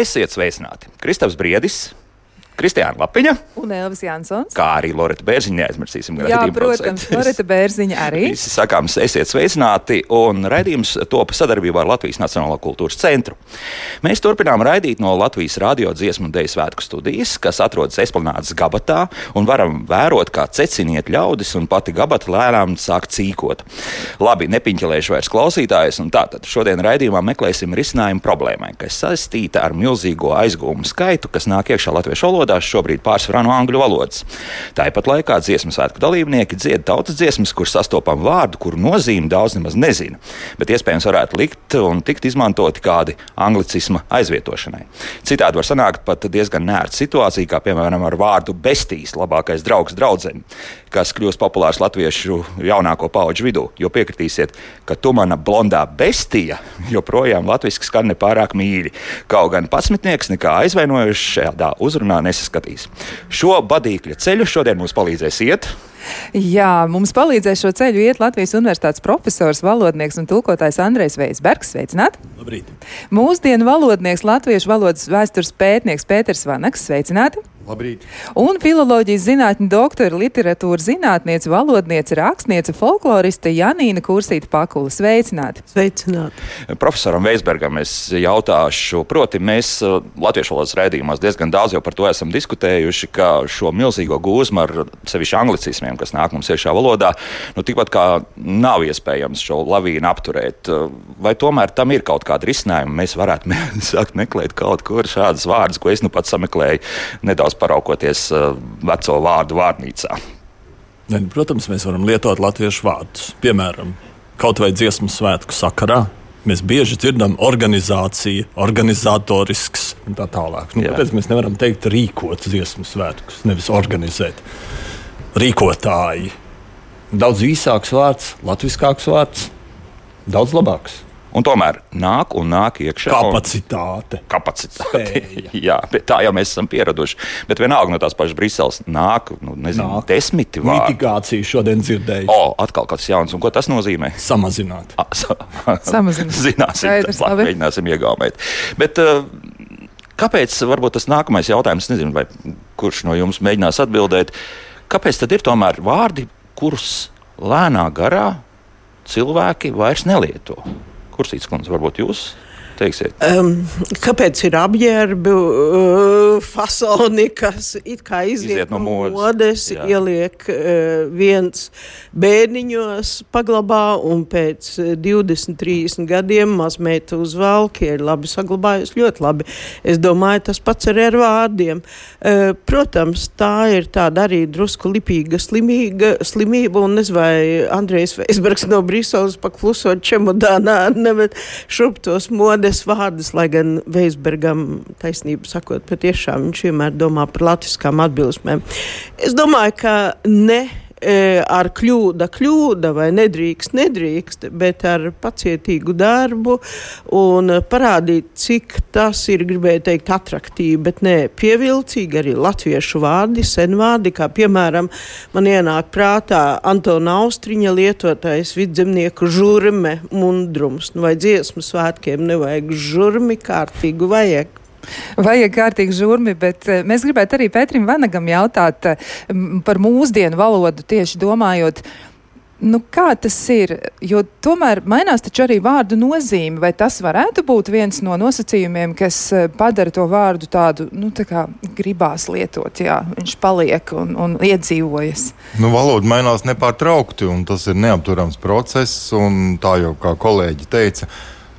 Esiet sveicināti! Kristaps Briedis, Kristiāna Lapiņa un Elvis Jansons. Kā arī Lorita Bērziņa, neaizmirsīsim. Jā, protams, Lorita Bērziņa arī. Visi sakāms, esiet sveicināti, un raidījums topa sadarbībā ar Latvijas Nacionālo kultūras centru. Mēs turpinām raidīt no Latvijas radio dziesmu un deju svētku studijas, kas atrodas Esplanādes gabatā, un varam vērot, kā ceciniet ļaudis, un pati gabata lēnām sāk cīkot. Labi, nepiņķelēšu vairs klausītājus, un tātad šodien raidījumā meklēsim risinājumu problēmai, kas saistīta ar milzīgo aizgūmu skaitu, kas nāk iekšā latviešu valodā valodās, šobrīd pārsvarā no angļu valodas. Tāpat laikā dziesmu svētku dalībnieki dzied tautas dziesmas, kur sastopam vārdu, kuru nozīmi daudz nemaz nezina, bet iespējams varētu likt un tikt izmantoti kādi anglicisma aizvietošanai. Citādi var sanākt pat diezgan nērta situācija, kā piemēram ar vārdu bestīs, labākais draugs draudzene, kas kļūst populārs latviešu jaunāko pauģu vidū. Jo piekritīsiet, ka tu mana blondā bestija joprojām latviešu skan nepārāk mīļi. Kaut gan pasmitnieks nekā aizvainojuši šādā uzrunā nesaskatīs. Šo badīkļa ceļu šodien mums palīdzēs iet. Jā, mums palīdzēs šo ceļu iet Latvijas Universitātes profesors, valodnieks un tulkotājs Andrejs Veisbergs. Sveicināt! Labrīt! Mūsdienu valodnieks, latviešu valodas vēstures pētnieks Pēters Vanaks. Sveicināti! Labrīt. Un filoloģijas zinātņu doktora, literatūras zinātniece, valodniece, rakstniece, folkloriste Janīna Kursīta Pakula. Sveicināti! Sveicināti! Profesoram Veisbergam es jautāšu, proti, mēs uh, latviešu valodas raidījumos diezgan daudz jau par to esam diskutējuši, ka šo milzīgo gūzmu ar sevišķi anglicismiem, kas nāk mums iekšā valodā, nu tikpat kā nav iespējams šo lavīnu apturēt. Vai tomēr tam ir kaut kāda risinājuma? Mēs varētu sākt meklēt kaut kur šādas vārdus, ko es nu pats sameklēju nedaudz paraugoties uh, veco vārdu vārnīcā. Ne, protams, mēs varam lietot latviešu vārdus. Piemēram, kaut vai dziesmu svētku sakarā. Mēs bieži dzirdam, organizācija, organizatorisks un tā tālāk. Nu, kāpēc mēs nevaram teikt, rīkot dziesmu svētkus, nevis organizēt? Rīkotāji. Daudz īsāks vārds, latviskāks vārds, daudz labāks. Un tomēr nāk un nāk iekšā kapacitāte. Un, kapacitāte. Jā, tā jau mēs esam pieraduši. Bet vienalga no tās pašas Briseles nāk, nu, nezinu, nāk. desmiti vārdi. Mitigācija šodien dzirdēju. O, atkal kāds jauns. Un ko tas nozīmē? Samazināt. A, sa Samazināt. Zināsim, Skaidrs, labi. Mēģināsim iegaumēt. Bet, uh, kāpēc, varbūt tas nākamais jautājums, nezinu, vai kurš no jums mēģinās atbildēt, kāpēc tad ir tomēr vārdi, kurus lēnā garā cilvēki vairs nelieto? Kursīts kundze, varbūt jūs teiksiet? Um, kāpēc ir apģērbi, uh, fasoni, kas it kā iziet, iziet no modes, modes jā. ieliek uh, viens bērniņos, paglabā un pēc 20, 30 gadiem mazmeita uzvalk, ir labi saglabājusi, ļoti labi. Es domāju, tas pats arī ar vārdiem. Uh, protams, tā ir tāda arī drusku lipīga slimīga, slimība, un nezinu, vai Andrejs Veisbergs no Briseles paklusot čemodānā nevar šup tos modes es vārdus, lai gan Veisbergam taisnību sakot, patiešām viņš vienmēr domā par latviskām atbilsmēm. Es domāju, ka ne ar kļūda, kļūda vai nedrīkst, nedrīkst, bet ar pacietīgu darbu un parādīt, cik tas ir, gribēju teikt, attraktīvi, bet ne pievilcīgi arī latviešu vārdi, senvārdi, kā piemēram man ienāk prātā Antona Austriņa lietotais vidzemnieku žurme mundrums, nu vai dziesmu svētkiem nevajag žurmi kārtīgu vajag. Vajag kārtīgi žurmi, bet eh, mēs gribētu arī Pēterim Vanagam jautāt eh, par mūsdienu valodu tieši domājot. Nu, kā tas ir? Jo tomēr mainās taču arī vārdu nozīme. Vai tas varētu būt viens no nosacījumiem, kas eh, padara to vārdu tādu, nu, tā kā gribās lietot, jā, viņš paliek un, un iedzīvojas? Nu, valoda mainās nepārtraukti, un tas ir neapturams process, tā jau kā kolēģi teica,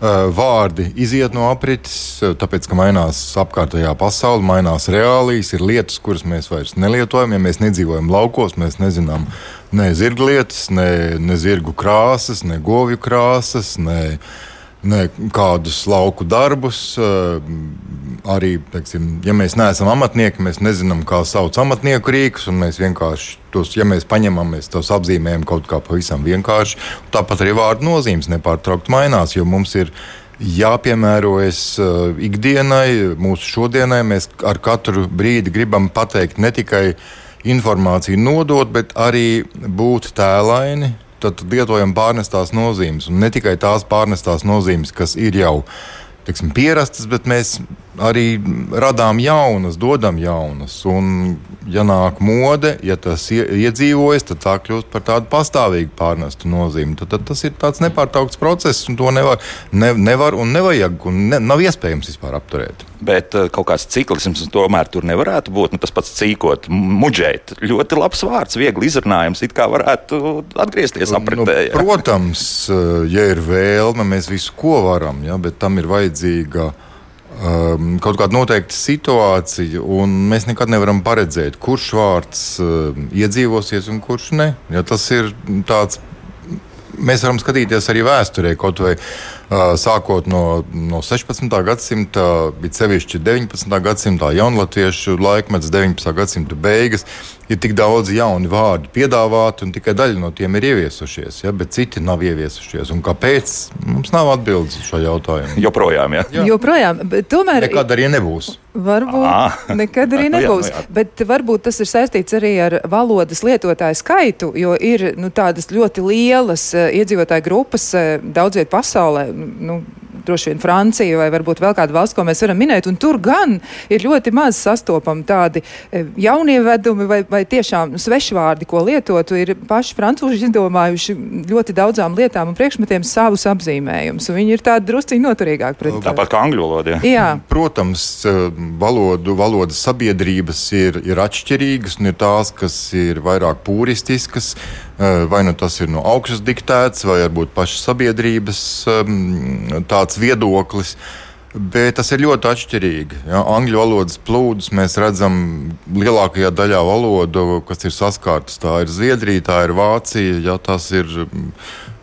vārdi iziet no aprites, eh, tāpēc, ka mainās apkārtējā pasaule, mainās reālijas, ir lietas, kuras mēs vairs nelietojam. Ja mēs nedzīvojam laukos, mēs nezinām ne zirga lietas, ne, ne zirgu krāsas, ne govju krāsas, ne, ne kādus lauku darbus. Eh, arī, teiksim, ja mēs neesam amatnieki, mēs nezinām, kā sauc amatnieku rīkus, un mēs vienkārši tos, ja mēs paņemam, mēs tos apzīmējam kaut kā pavisam vienkārši. Tāpat arī vārdu nozīmes nepārtraukti mainās, jo mums ir jāpiemērojas uh, ikdienai, mūsu šodienai. Mēs ar katru brīdi gribam pateikt ne tikai informāciju nodot, bet arī būt tēlaini. Tad lietojam pārnestās nozīmes, un ne tikai tās pārnestās nozīmes, kas ir jau teiksim, pierastas, bet mēs arī radām jaunas, dodam jaunas. Un, ja nāk mode, ja tas iedzīvojas, tad tā kļūst par tādu pastāvīgu pārnestu nozīmi. Tad, tad tas ir tāds nepārtraukts process, un to nevar, ne, nevar un nevajag, un ne, nav iespējams vispār apturēt. Bet uh, kaut kāds ciklisms tomēr tur nevarētu būt. Nu, tas pats cīkot, muģēt. Ļoti labs vārds, viegli izrunājams. It kā varētu atgriezties apritē. Nu, protams, eh, ja ir vēlme, mēs visu ko varam, ja, bet tam ir vajadzīga um, kaut kāda noteikta situācija, un mēs nekad nevaram paredzēt, kurš vārds uh, iedzīvosies un kurš ne. Ja tas ir tāds, mēs varam skatīties arī vēsturē, kaut vai sākot no, no 16. gadsimta, bet sevišķi 19. gadsimta jaunlatviešu laikmets, 19. gadsimta beigas ir tik daudz jaunu vārdu piedāvāti, un tikai daļa no tiem ir ieviesušies, ja, bet citi nav ieviesušies. Un kāpēc? Mums nav atbildes uz šo jautājumu. Joprojām, ja? jā. Joprojām, bet tomēr. Nekad arī nebūs. Varbūt à. nekad arī nebūs. jā, nu jā. Bet varbūt tas ir saistīts arī ar valodas lietotāju skaitu, jo ir nu, tādas ļoti lielas iedzīvotāju grupas daudziet pasaulē. Nu, droši vien Francija vai varbūt vēl kāda valsts, ko mēs varam minēt. Un tur gan ir ļoti maz sastopami tādi e, jaunievedumi vai, vai tiešām svešvārdi, ko lietot. Ir paši francūži izdomājuši ļoti daudzām lietām un priekšmetiem savus apzīmējumus. Viņi ir tādi drusciņi noturīgāki pret to. Tāpat kā angļu valodā. Jā. Protams, e, valodu, valodas sabiedrības ir, ir atšķirīgas un ir tās, kas ir vairāk puristiskas vai nu tas ir no augšas diktēts, vai varbūt pašas sabiedrības tāds viedoklis. Bet tas ir ļoti atšķirīgi. Ja? Angļu valodas plūdus mēs redzam lielākajā daļā valodu, kas ir saskārtas. Tā ir Zviedrija, tā ir Vācija, ja? tas ir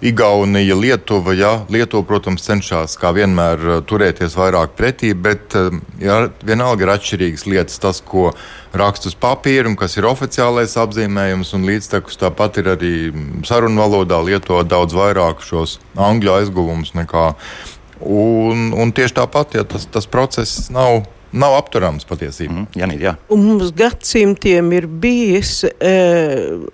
Igaunija, Lietuva. Ja? Lietuva, protams, cenšas kā vienmēr turēties vairāk pretī, bet ja, vienalga ir atšķirīgas lietas. Tas, ko raksta uz papīra un kas ir oficiālais apzīmējums. Līdztekus tāpat ir arī sarunu valodā lietot daudz vairāk šos angļu aizguvumus nekā. Un, un tieši tāpat, ja tas, tas process nav nav apturams patiesībā. Mm, Janīt, jā. Mums gadsimtiem ir bijis e,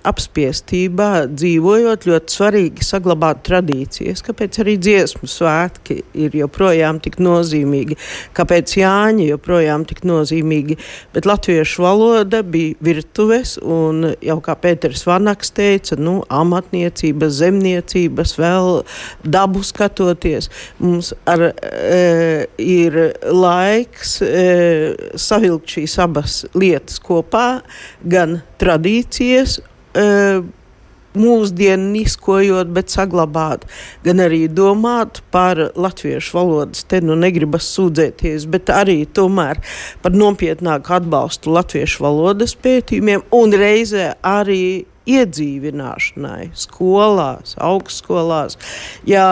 apspiestībā, dzīvojot, ļoti svarīgi saglabāt tradīcijas. Kāpēc arī dziesmu svētki ir joprojām tik nozīmīgi, kāpēc Jāņi joprojām tik nozīmīgi. Bet latviešu valoda bija virtuves, un jau kā Pēters Vanaks teica, nu, amatniecības, zemniecības, vēl dabu skatoties, mums ar, e, ir laiks. E, savilkt šīs abas lietas kopā, gan tradīcijas. E, mūsdieniskojot, bet saglabāt, gan arī domāt par latviešu valodas, te nu negribas sūdzēties, bet arī tomēr par nopietnāku atbalstu latviešu valodas pētījumiem un reizē arī iedzīvināšanai, skolās, augstskolās. Ja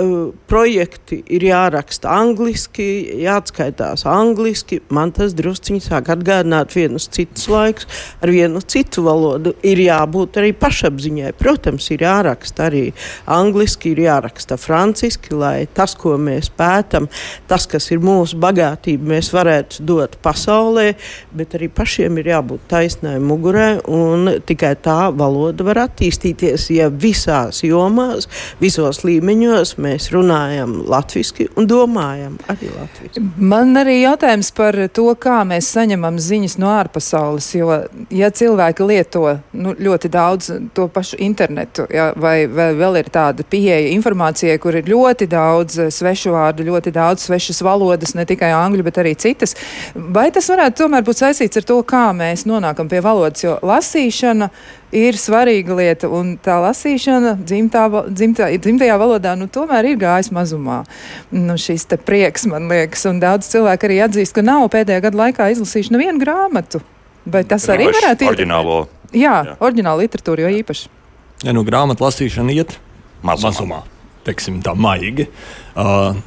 uh, projekti ir jāraksta angliski, jāatskaitās angliski, man tas drusciņi sāk atgādināt vienus citus laikus, ar vienu citu valodu. Ir jābūt arī pašapziņai. Protams, ir jāraksta arī angliski, ir jāraksta franciski, lai tas, ko mēs pētam, tas, kas ir mūsu bagātība, mēs varētu dot pasaulē, bet arī pašiem ir jābūt taisnai mugurē un tikai tā valoda var attīstīties, ja visās jomās, visos līmeņos mēs runājam latviešu un domājam arī latviešu. Man arī jautājums par to, kā mēs saņemam ziņas no ārpasaules. Jo, ja cilvēki lieto nu, ļoti daudz to pašu internetu, ja, vai, vai vēl ir tāda pieeja informācijai, kur ir ļoti daudz svešu vārdu, ļoti daudz svešas valodas, ne tikai angļu, bet arī citas, vai tas varētu tomēr būt saistīts ar to, kā mēs nonākam pie valodas? Jo lasīšana ir svarīga lieta, un tā lasīšana dzimtā, dzimtā, dzimtajā valodā nu, tomēr ir gājis mazumā. Nu, šis prieks man liekas, un daudz cilvēku arī atzīst, ka nav pēdējā gada laikā izlasījuši nevienu grāmatu. Bet tas arī Vienkārši varētu būt oriģinālo. Jā, jā. oriģināla literatūra jo īpaši. Ja nu grāmatu lasīšana iet mazumā, mazumā teiksim, tā maigi. Uh,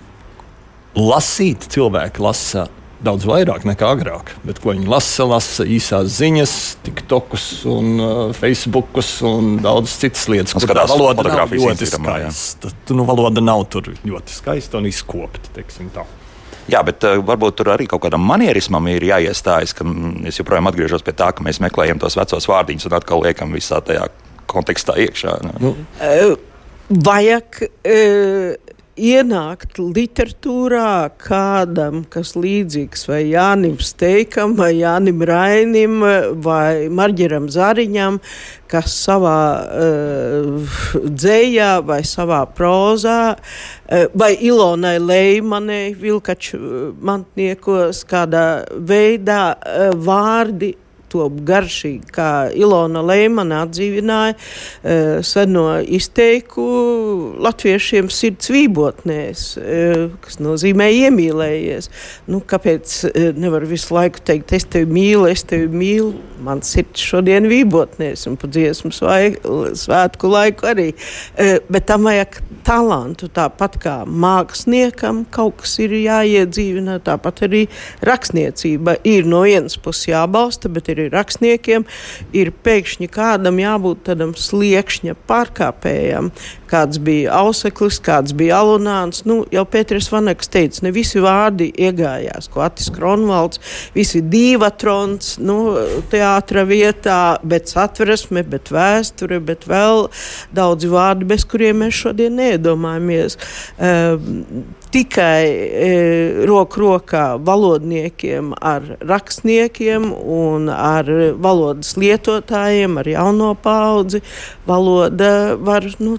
lasīt cilvēki lasa daudz vairāk nekā agrāk. Bet ko viņi lasa, lasa īsās ziņas, TikTokus, un uh, Facebookus un daudz citas lietas. Kur tā valoda nav ļoti skaista. Nu, valoda nav tur ļoti skaista un izkopta. Jā, bet uh, varbūt tur arī kaut kādam manierismam ir jāiestājas, ka mm, es joprojām atgriežos pie tā, ka mēs meklējam tos vecos vārdiņus un atkal liekam visā tajā kontekstā iekšā. Nu. Uh, vajag uh, ienākt literatūrā kādam, kas līdzīgs vai Jānim Steikam, vai Jānim Rainim, vai Marģeram Zariņam, kas savā uh, dzējā vai savā prozā, uh, vai Ilonai Leimanai, Vilkaču mantniekos, kādā veidā uh, vārdi top garšīgi, kā Ilona Leimana atdzīvināja uh, seno izteiku latviešiem sirds vībotnēs, uh, kas nozīmē iemīlējies. Nu, kāpēc uh, nevar visu laiku teikt, es tevi mīlu, es tevi mīlu, man sirds šodien vībotnēs un pa dziesmu svētku laiku arī. Uh, bet tam vajag talantu, tāpat kā māksliniekam kaut kas ir jāiedzīvina, tāpat arī rakstniecība ir no vienas puses jābalsta, bet ir arī rakstniekiem, ir pēkšņi kādam jābūt tādam sliekšņa pārkāpējam. Kāds bija Auseklis, kāds bija Alunāns. Nu, jau Pēters Vanaks teica, ne visi vārdi iegājās, ko Atis Kronvalds, visi divatrons, nu, teātra vietā, bet satversme, bet vēsture, bet vēl daudzi vārdi, bez kuriem mēs šodien neiedomājamies. Uh, tikai e, roku rokā valodniekiem, ar rakstniekiem un ar valodas lietotājiem, ar jauno paudzi. Valoda var nu,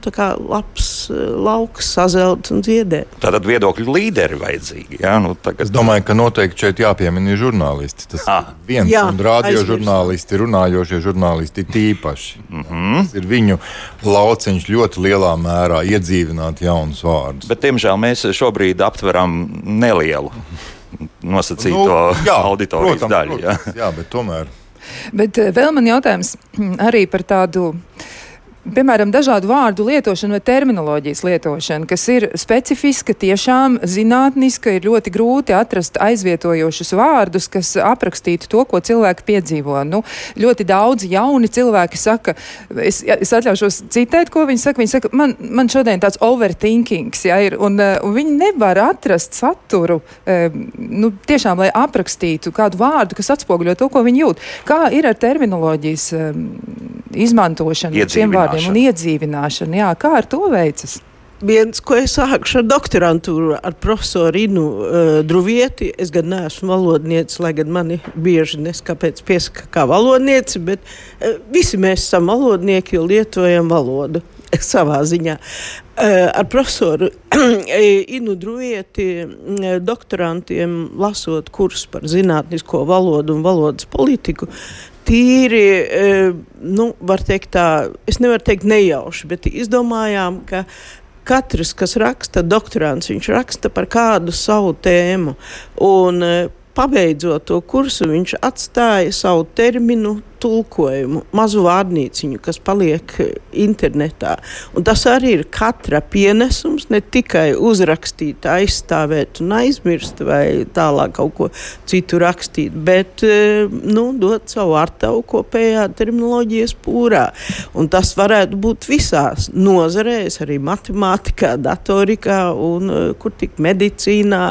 labs e, lauks sazelt un dziedēt. Tātad viedokļu līderi vajadzīgi. Jā, nu, tagad... Es domāju, ka noteikti šeit jāpiemina žurnālisti. Tas ah. viens jā, un radio žurnālisti, runājošie žurnālisti tīpaši. Mm -hmm. Tas ir viņu lauciņš ļoti lielā mērā iedzīvināt jaunus vārdus. Bet, diemžēl mēs šobrīd šobrīd aptveram nelielu nosacīto nu, jā, auditorijas protams, daļu. Protams, jā. jā, bet tomēr. Bet eh, vēl man jautājums arī par tādu piemēram, dažādu vārdu lietošana vai terminoloģijas lietošana, kas ir specifiska, tiešām zinātniska, ir ļoti grūti atrast aizvietojošus vārdus, kas aprakstītu to, ko cilvēki piedzīvo. Nu, ļoti daudz jauni cilvēki saka, es, es atļaušos citēt, ko viņi saka. Viņi saka, man, man šodien tāds overthinkings, ja, ir, un, eh, un viņi nevar atrast saturu, eh, nu, tiešām, lai aprakstītu kādu vārdu, kas atspoguļo to, ko viņi jūt. Kā ir ar terminoloģijas eh, izmantošanu šiem vārdiem un iedzīvināšanu. Jā, kā ar to veicas? viens, ko es sāku ar doktorantūru, ar profesoru Inu uh, Druvieti. Es gan neesmu valodniece, lai gan mani bieži neskapēc piesaka kā valodnieci, bet uh, visi mēs esam valodnieki, jo lietojam valodu savā ziņā. Uh, ar profesoru Inu Druvieti doktorantiem lasot kursus par zinātnisko valodu un valodas politiku, tīri, e, nu, var teikt tā, es nevaru teikt nejauši, bet izdomājām, ka katrs, kas raksta doktorants, viņš raksta par kādu savu tēmu. Un, e, pabeidzot to kursu, viņš atstāja savu terminu tulkojumu, mazu vārnīciņu, kas paliek internetā. Un tas arī ir katra pienesums, ne tikai uzrakstīt, aizstāvēt un aizmirst, vai tālāk kaut ko citu rakstīt, bet e, nu, dot savu artavu kopējā terminoloģijas pūrā. Un tas varētu būt visās nozarēs, arī matemātikā, datorikā un e, kur tik medicīnā,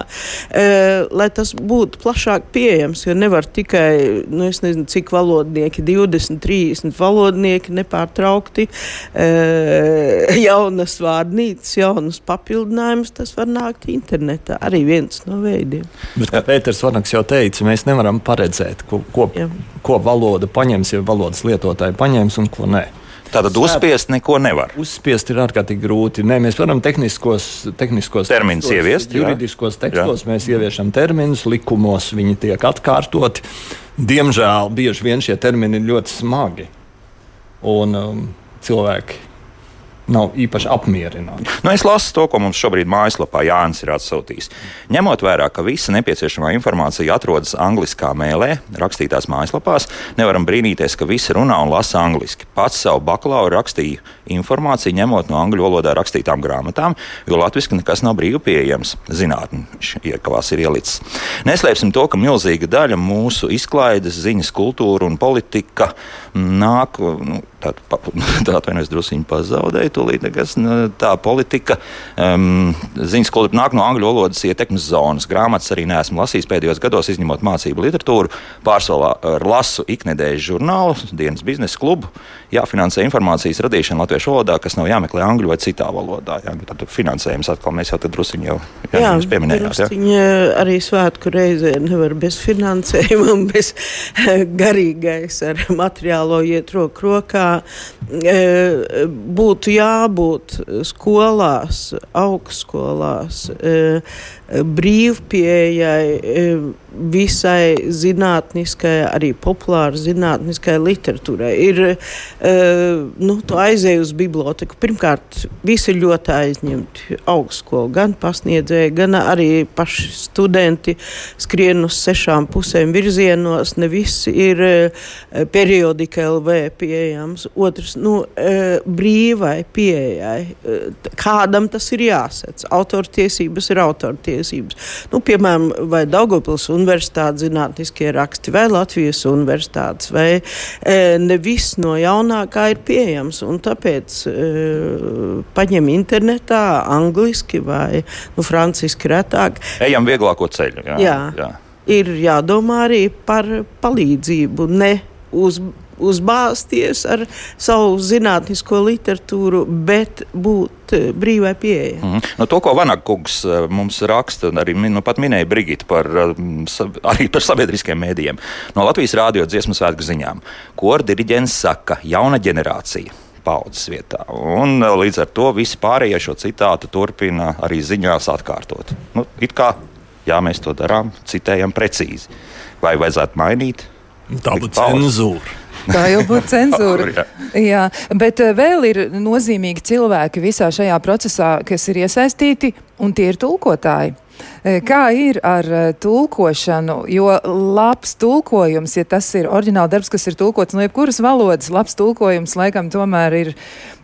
e, lai tas būtu plašāk pieejams, jo nevar tikai, nu, es nezinu, cik valodnieki 20, 30 valodnieki nepārtraukti, e, jaunas vārnīcas, jaunas papildinājumus, tas var nākt internetā. Arī viens no veidiem. Bet, kā Pēters Vanaks jau teica, mēs nevaram paredzēt, ko, ko, Jā. ko valoda paņems, ja valodas lietotāji paņems un ko nē. Tātad uzspiest neko nevar. Uzspiest ir ārkārtīgi grūti. Nē, mēs varam tehniskos, tehniskos terminus ieviest. Juridiskos jā. tekstos jā. mēs ieviešam terminus, likumos viņi tiek atkārtoti. Diemžēl bieži vien šie termini ir ļoti smagi. Un um, cilvēki nav īpaši apmierināti. Nu, es lasu to, ko mums šobrīd mājaslapā Jānis ir atsūtījis. Ņemot vērā, ka visa nepieciešamā informācija atrodas angliskā mēlē, rakstītās mājaslapās, nevaram brīnīties, ka visi runā un lasa angliski. Pats savu bakalauru rakstīju informāciju ņemot no angļu valodā rakstītām grāmatām, jo latviešu nekas nav brīvi pieejams. Zinātnē iekavās ir ielicis. Neslēpsim to, ka milzīga daļa mūsu izklaides, ziņas, kultūra un politika nāk. Nu, tā, tā atvainojas, druskuļi pazaudēju. Tūlīt nekas, tā politika, um, ziņas skolu nāk no angļu valodas ietekmes zonas. Grāmatas arī neesmu lasījis pēdējos gados, izņemot mācību literatūru. Pārsvarā lasu iknedēļas žurnālu, dienas biznesa klubu. Jāfinansē informācijas radīšana latviešu valodā, kas nav jāmeklē angļu vai citā valodā. Jā, tad finansējums atkal mēs jau tad druskuļi jau jā, jā, pieminējām. Jā, arī svētku reizē nevar bez finansējuma bez garīgais ar materiālo iet roku rokā. E, būtu jābūt skolās, augstskolās, e, brīvpieejai e, visai zinātniskai, arī populārai zinātniskai literatūrai. Ir, nu, tu aizēji uz biblioteku. Pirmkārt, visi ir ļoti aizņemti. Augstskolu gan pasniedzēji, gan arī paši studenti skrien uz sešām pusēm virzienos. Ne viss ir periodika LV pieejams. Otrs, nu, brīvai pieejai. Kādam tas ir jāsec? Autortiesības ir autortiesības. Nu, piemēram, vai Daugopils universitātes zinātniskie raksti, vai Latvijas universitātes, vai e, ne viss no jaunākā ir pieejams. Un tāpēc e, paņem internetā angliski vai nu, franciski retāk. Ejam vieglāko ceļu. Jā, jā. jā. Ir jādomā arī par palīdzību, ne uz uzbāzties ar savu zinātnisko literatūru, bet būt eh, brīvai pieejai. Mm -hmm. nu, to, ko Vanakungs eh, mums raksta, arī nu, pat minēja Brigita par, eh, arī par sabiedriskiem mēdījiem. No Latvijas rādio dziesmu svētku ziņām. Kora diriģents saka, jauna ģenerācija paudzes vietā. Un līdz ar to visi pārējie šo citātu turpina arī ziņās atkārtot. Nu, it kā jā, mēs to darām, citējam precīzi. Vai vajadzētu mainīt? Tā būtu cenzūra. Tā jau būtu cenzūra. jā. jā, bet eh, vēl ir nozīmīgi cilvēki visā šajā procesā, kas ir iesaistīti, un tie ir tulkotāji. Eh, kā ir ar eh, tulkošanu? Jo labs tulkojums, ja tas ir oriģināla darbs, kas ir tulkots no jebkuras valodas, labs tulkojums laikam tomēr ir,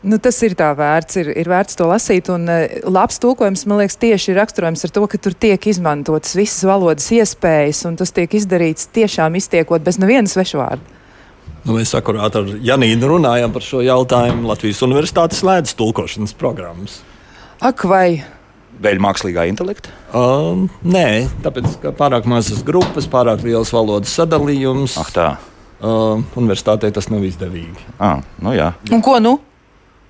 nu, tas ir tā vērts, ir, ir vērts to lasīt. Un labs tulkojums, man liekas, tieši ir raksturojams ar to, ka tur tiek izmantotas visas valodas iespējas, un tas tiek izdarīts tiešām iztiekot bez nevienas svešvārda. Nu, mēs akurāt ar Janīnu runājām par šo jautājumu. Latvijas Universitāte slēdz tulkošanas programmas. Ak, vai? Dēļ mākslīgā intelekta? Uh, nē, tāpēc ka pārāk mazas grupas, pārāk liels valodas sadalījums. Ach, tā. Uh, universitātei tas nav izdevīgi. Ah, nu jā. Un ko nu?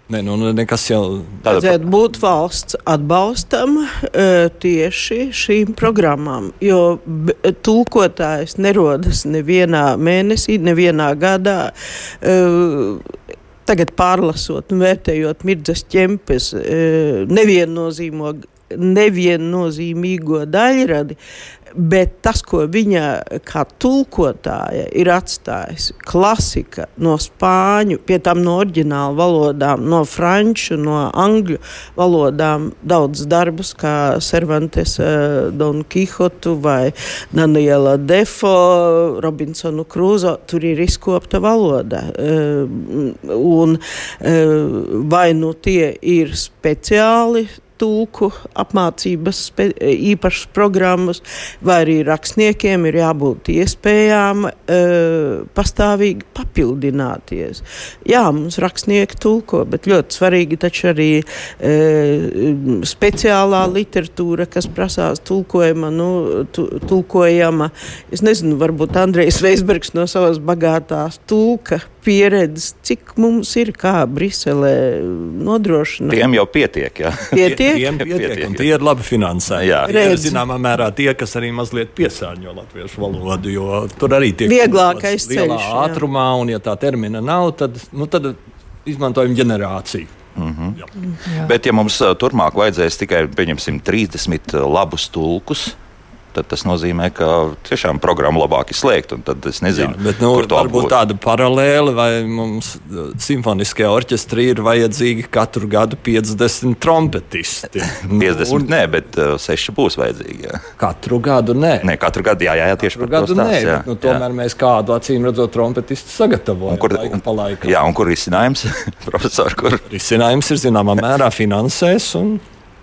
Nē, nu, nu, nekas jau tāds - vajadzētu būt valsts atbalstam uh, tieši šīm programmām, jo tulkotājs nerodas nevienā mēnesī, nevienā gadā. Uh, Tagad pārlasot un vērtējot Mirdzas ķempes uh, neviennozīmīgo daļradi, Bet tas, ko viņa kā tulkotāja ir atstājusi, klasika no spāņu, pie tam no oriģināla valodām, no franču, no angļu valodām, daudz darbus, kā Cervantes, uh, Don Quixotu vai Daniela Defo, Robinsonu Krūzo, tur ir izkopta valoda. Uh, un uh, vai nu tie ir speciāli tulku apmācības īpašas programmas, vai arī rakstniekiem ir jābūt iespējām uh, pastāvīgi papildināties. Jā, mums rakstnieki tulko, bet ļoti svarīgi taču arī uh, speciālā literatūra, kas prasās tulkojama, nu, tu, tulkojama. Es nezinu, varbūt Andrejs Veisbergs no savas bagātās tulka pieredzes, cik mums ir kā Briselē nodrošināt. Tiem jau pietiek. Jā. Pietiek? Tiem pietiek, pietiek un tie ir labi finansēti. Jā, ir zināmā mērā tie, kas arī mazliet piesārņo latviešu valodu, jo tur arī tiek vieglākais ceļš. Ātrumā, un ja tā termina nav, tad, nu, tad izmantojam ģenerāciju. Mm -hmm. Jā. Jā. Bet, ja mums turpmāk vajadzēs tikai 30 labus tulkus, tad tas nozīmē, ka tiešām programma labāk ir slēgta. Tad es nezinu, Jā, bet, nu, kur tā būtu tāda paralēla, vai mums uh, simfoniskajā orķestrī ir vajadzīgi katru gadu 50 trompetisti. 50 un, nē, bet uh, 6 būs vajadzīgi. Jā. Katru gadu nē. Nē, katru gadu jā, jā, jā tieši katru gadu nē. Jā, bet, nu, tomēr jā. mēs kādu acīm redzot trompetistu sagatavojam. Un kur, laika pa laikam. Jā, un kur risinājums, profesor? Kur? Risinājums ir zināmā mērā finansēs. Un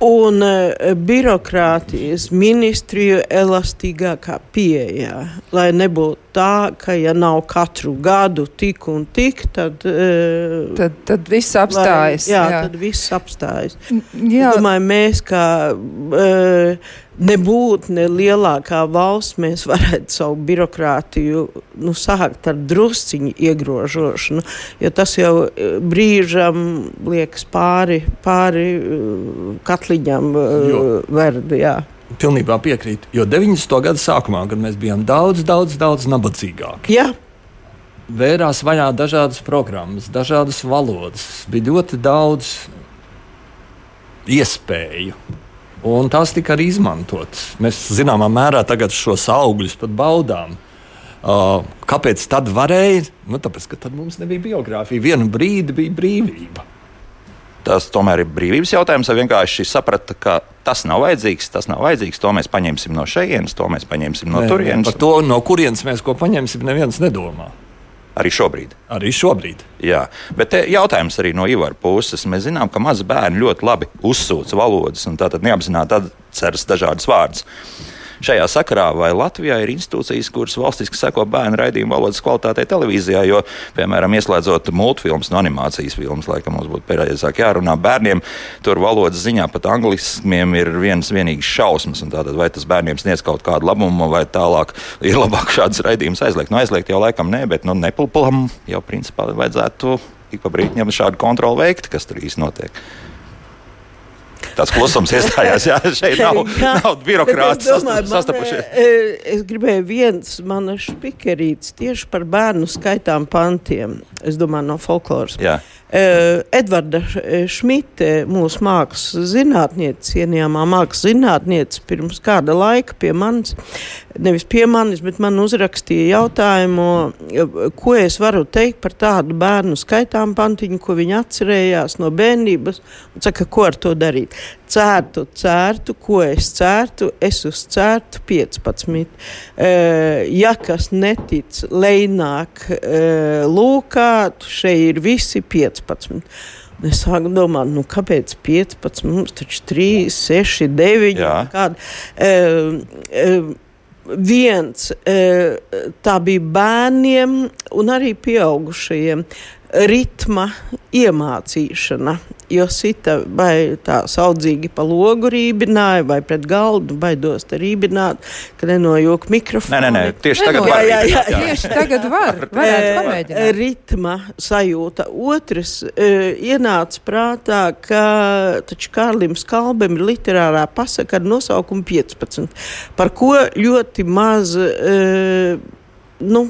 un uh, birokrātijas ministriju elastīgākā pieejā, lai nebūtu tā, ka ja nav katru gadu tik un tik, tad, uh, tad, tad viss apstājas. Lai, jā, jā, tad viss apstājas. Jā. Es domāju, mēs kā uh, nebūtu ne lielākā valsts, mēs varētu savu birokrātiju nu, sākt ar drusciņu iegrožošanu, jo tas jau brīžam liekas pāri, pāri katliņam verdi. Pilnībā piekrītu. Jo 90. gada sākumā, kad mēs bijām daudz, daudz, daudz nabadzīgāki. Jā. Vērās vaļā dažādas programmas, dažādas valodas. Bija ļoti daudz iespēju. Un tās tika arī izmantotas. Mēs zināmā mērā tagad šos augļus pat baudām. Uh, kāpēc tad varēja? Nu, tāpēc, ka tad mums nebija biogrāfija. Vienu brīdi bija brīvība. Tas tomēr ir brīvības jautājums. Vienkārši saprata, ka tas nav vajadzīgs, tas nav vajadzīgs, to mēs paņemsim no šejienes, to mēs paņemsim no Nē, turienes. Par to, no kurienes mēs ko paņemsim, neviens nedomā. Arī šobrīd. Arī šobrīd. Jā, bet jautājums arī no Ivara puses. Mēs zinām, ka mazi bērni ļoti labi uzsūc valodas un tātad neapzināti atceras dažādas vārdas. Šajā sakarā vai Latvijā ir institūcijas, kuras valstiski seko bērnu raidījumu valodas kvalitātei televīzijā, jo, piemēram, ieslēdzot multfilmas un animācijas filmas, laikam mums būtu pareizāk jārunā bērniem, tur valodas ziņā pat anglismiem ir viens vienīgs šausmas, tātad vai tas bērniem sniedz kaut kādu labumu, vai tālāk ir labāk šādas raidījumus aizliegt. Nu, aizliegt jau laikam nē, bet nu, nepulpam jau principā vajadzētu ik pa brīdim šādu kontroli veikt, kas tur īsti notiek tāds klusums iestājās. Jā, šeit nav, nav birokrāti sastapušies. E, es gribēju viens manas spikerīts tieši par bērnu skaitām pantiem. Es domāju, no folkloras. Jā. Uh, Edvarda Šmite, mūsu mākslas zinātniece, cienījamā mākslas zinātniece, pirms kāda laika pie manis, nevis pie manis, bet man uzrakstīja jautājumu, ko es varu teikt par tādu bērnu skaitām pantiņu, ko viņi atcerējās no bērnības, un saka, ko ar to darīt. Cērtu, cērtu, ko es cērtu, es uz cērtu 15. Uh, ja kas netic, lejnāk uh, lūkā, šeit ir visi 15. Es sāku domāt, nu, kāpēc 15, mums taču 3, 6, 9. Kāda, uh, uh, viens uh, tā bija bērniem un arī pieaugušajiem ritma iemācīšana. Jo sita vai tā saudzīgi pa logu rībināja, vai pret galdu baidos te rībināt, ka nenojūk mikrofonu. Nē, nē, nē, tieši tagad var. Jā, jā, jā. Tieši tagad var. Varētu pamēģināt. Ritma sajūta. Otrs ienāca prātā, ka taču Kārlim Skalbem ir literārā pasaka ar nosaukumu 15, par ko ļoti maz, nu,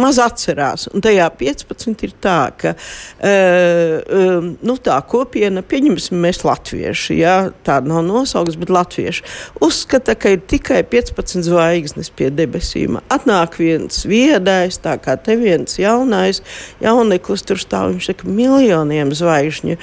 maz atcerās. Un tajā 15 ir tā, ka uh, nu, tā kopiena, pieņemsim, mēs latvieši, ja, tāda nav nosaukums, bet latvieši, uzskata, ka ir tikai 15 zvaigznes pie debesīm. Atnāk viens viedais, tā kā te viens jaunais, jauneklis tur stāv, viņš saka, miljoniem zvaigžņu.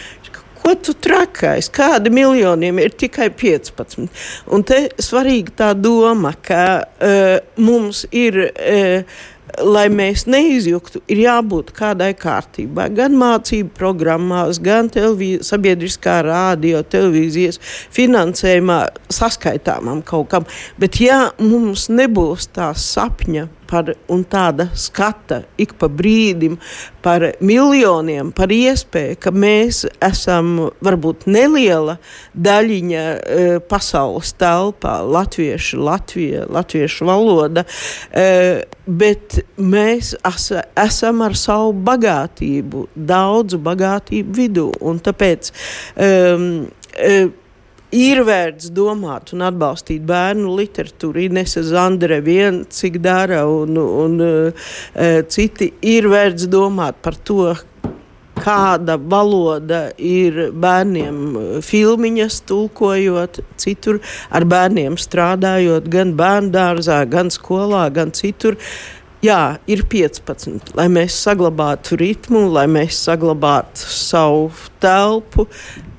Ko tu trakais? Kādi miljoniem ir tikai 15? Un te svarīga tā doma, ka uh, mums ir. Uh, lai mēs neizjuktu, ir jābūt kādai kārtībai. Gan mācību programmās, gan sabiedriskā rādio, televīzijas finansējumā, saskaitāmam kaut kam. Bet, ja mums nebūs tā sapņa par, un tāda skata ik pa brīdim par miljoniem, par iespēju, ka mēs esam varbūt neliela daļiņa e, pasaules telpā, latviešu, Latvija, latviešu valoda, e, bet mēs as, esam ar savu bagātību, daudzu bagātību vidū. Un tāpēc um, e, ir vērts domāt un atbalstīt bērnu literatūru. Inese Zandre vien cik dara, un, un uh, citi ir vērts domāt par to, kāda valoda ir bērniem filmiņas, tulkojot, citur ar bērniem strādājot, gan bērnu dārzā, gan skolā, gan citur. Jā, ir 15, lai mēs saglabātu ritmu, lai mēs saglabātu savu telpu,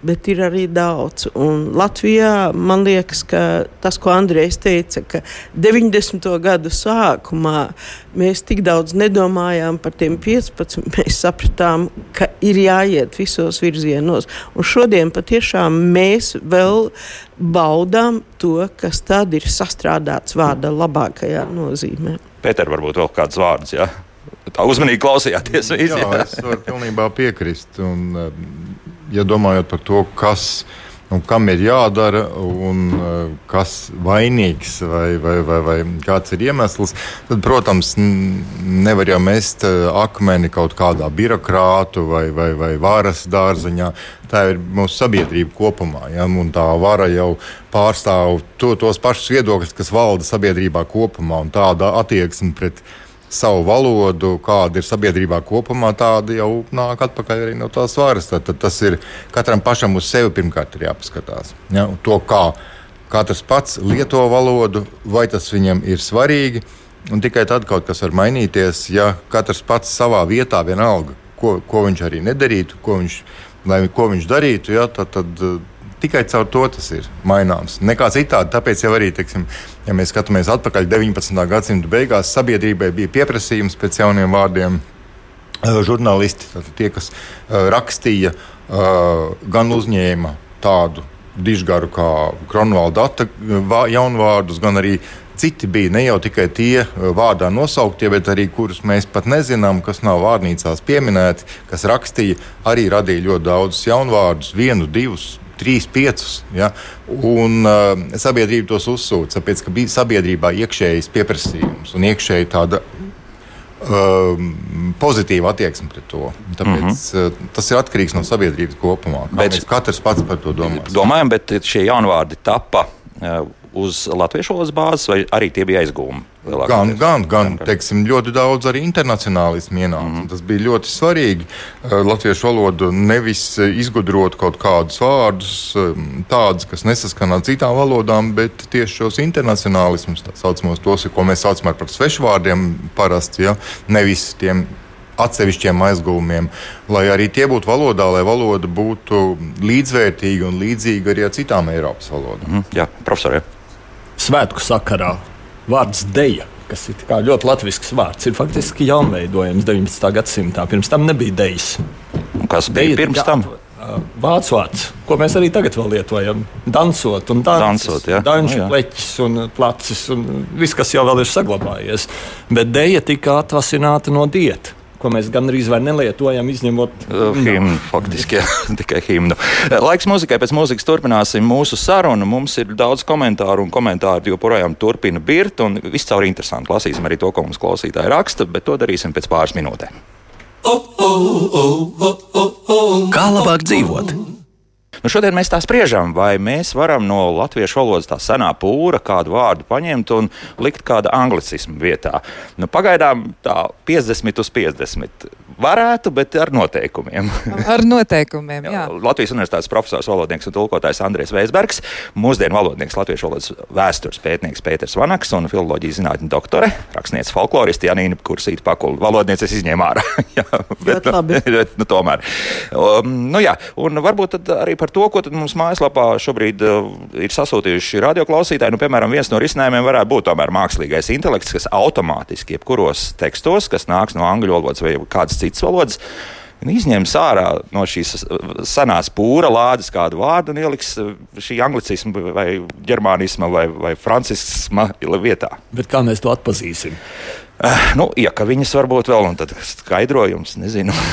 bet ir arī daudz. Un Latvijā man liekas, ka tas, ko Andrejs teica, ka 90. gadu sākumā mēs tik daudz nedomājām par tiem 15, mēs sapratām, ka ir jāiet visos virzienos. Un šodien patiešām mēs vēl baudām to, kas tad ir sastrādāts vārda labākajā nozīmē. Pēter, varbūt vēl kāds vārds. Ja? Tā uzmanīgi klausījāties. Jā, es varu pilnībā piekrist. Un, ja domājot par to, kas un kam ir jādara, un uh, kas vainīgs vai, vai, vai, vai kāds ir iemesls, tad, protams, nevar jau mest uh, akmeni kaut kādā birokrātu vai, vai, vai varas dārziņā. Tā ir mūsu sabiedrība kopumā. Ja? Un tā vara jau pārstāv to, tos pašus viedokļus, kas valda sabiedrībā kopumā, un tāda attieksme pret viņu savu valodu, kāda ir sabiedrībā kopumā, tāda jau nāk atpakaļ arī no tās varas. Tad, tad tas ir katram pašam uz sevi pirmkārt jāpaskatās. Ja? To, kā katrs pats lieto valodu, vai tas viņam ir svarīgi. Un tikai tad kaut kas var mainīties, ja katrs pats savā vietā vienalga, ko, ko viņš arī nedarītu, ko viņš, lai, ko viņš darītu, ja, tad, tad Tikai caur to tas ir maināms. Nekā citādi. Tāpēc jau arī, teiksim, ja mēs skatāmies atpakaļ 19. gadsimta beigās, sabiedrībai bija pieprasījums pēc jauniem vārdiem. Žurnālisti, tie, kas rakstīja, gan uzņēma tādu dižgaru kā Kronvalda data jaunvārdus, gan arī citi bija ne jau tikai tie vārdā nosauktie, bet arī kurus mēs pat nezinām, kas nav vārnīcās pieminēti, kas rakstīja, arī radīja ļoti daudzus jaunvārdus, vienu, divus, trīs, piecus. Ja? Un uh, sabiedrība tos uzsūta, tāpēc ka bija sabiedrībā iekšējs pieprasījums un iekšēji tāda. Uh, pozitīva attieksme pret to. Tāpēc mm -hmm. uh, tas ir atkarīgs no sabiedrības kopumā. Bet, katrs pats par to domā. Domājam, bet šie jaunvārdi tapa uh, uz latviešu valodas bāzes, vai arī tie bija aizgūmi? Gan, gan, gan teiksim, ļoti daudz arī internacionālismu ienāca. Mm -hmm. Tas bija ļoti svarīgi. Eh, latviešu valodu nevis izgudrot kaut kādus vārdus, eh, tādus, kas nesaskan ar citām valodām, bet tieši šos internacionālismus, tā saucamos, tos, ko mēs saucam par svešvārdiem, parasti, ja, nevis tiem atsevišķiem aizgūmiem, lai arī tie būtu valodā, lai valoda būtu līdzvērtīga un līdzīga arī ar citām Eiropas valodām. Mm, jā, profesor svētku sakarā vārds deja. Kas ir ļoti latviešu vārds, ir faktiski jaunveidojams 19. gadsimtā. Pirms tam nebija dejas. Kas bija deja, pirms tam? Vācu vārds, ko mēs arī tagad lietojam. Dansot, un dansot, daņu pleķis un placis un viss, kas jau ir saglabājies. Bet deja tika atvasināta no diētas ko mēs gandrīz vairs nelietojam, izņemot uh, himnu. Faktiski, jā, tikai himnu. Laiks muzikai, pēc mūzikas turpināsim mūsu sarunu. Mums ir daudz komentāru, un komentāri joprojām turpina birt. Viss caur interesanti. Lasīsim arī to, ko mums klausītāji raksta, bet to darīsim pēc pāris minūtēm. Kā labāk dzīvot? Nu, šodien mēs tā spriežam, vai mēs varam no latviešu valodas tā senā pūra kādu vārdu paņemt un likt kāda anglicisma vietā. Nu, pagaidām tā 50 uz 50 varētu, bet ar noteikumiem. ar noteikumiem, jā. Latvijas Universitātes profesors, valodnieks un tulkotājs Andrēs Veisbergs, mūsdienu valodnieks, latviešu valodas vēstures pētnieks Pēters Vanaks un filoloģijas zinātņu doktore, rakstniece folkloristi Janīna Kursīta Pakula. Valodniece es izņēmu ārā. jā, bet, nu, bet, nu, tomēr. Um, nu, jā, un varbūt arī par to, ko mums mājaslapā šobrīd uh, ir sasūtījuši radioklausītāji. Nu, piemēram, viens no risinājumiem varētu būt tomēr mākslīgais intelekts, kas automātiski jebkuros tekstos, kas nāks no angļu valodas vai kādas citas citas valodas. Izņems ārā no šīs senās pūra lādes kādu vārdu un ieliks uh, šī anglicisma, vai ģermānisma, vai, vai francisma vietā. Bet kā mēs to atpazīsim? Uh, nu, iekaviņas varbūt vēl, un tad skaidrojums, nezinu.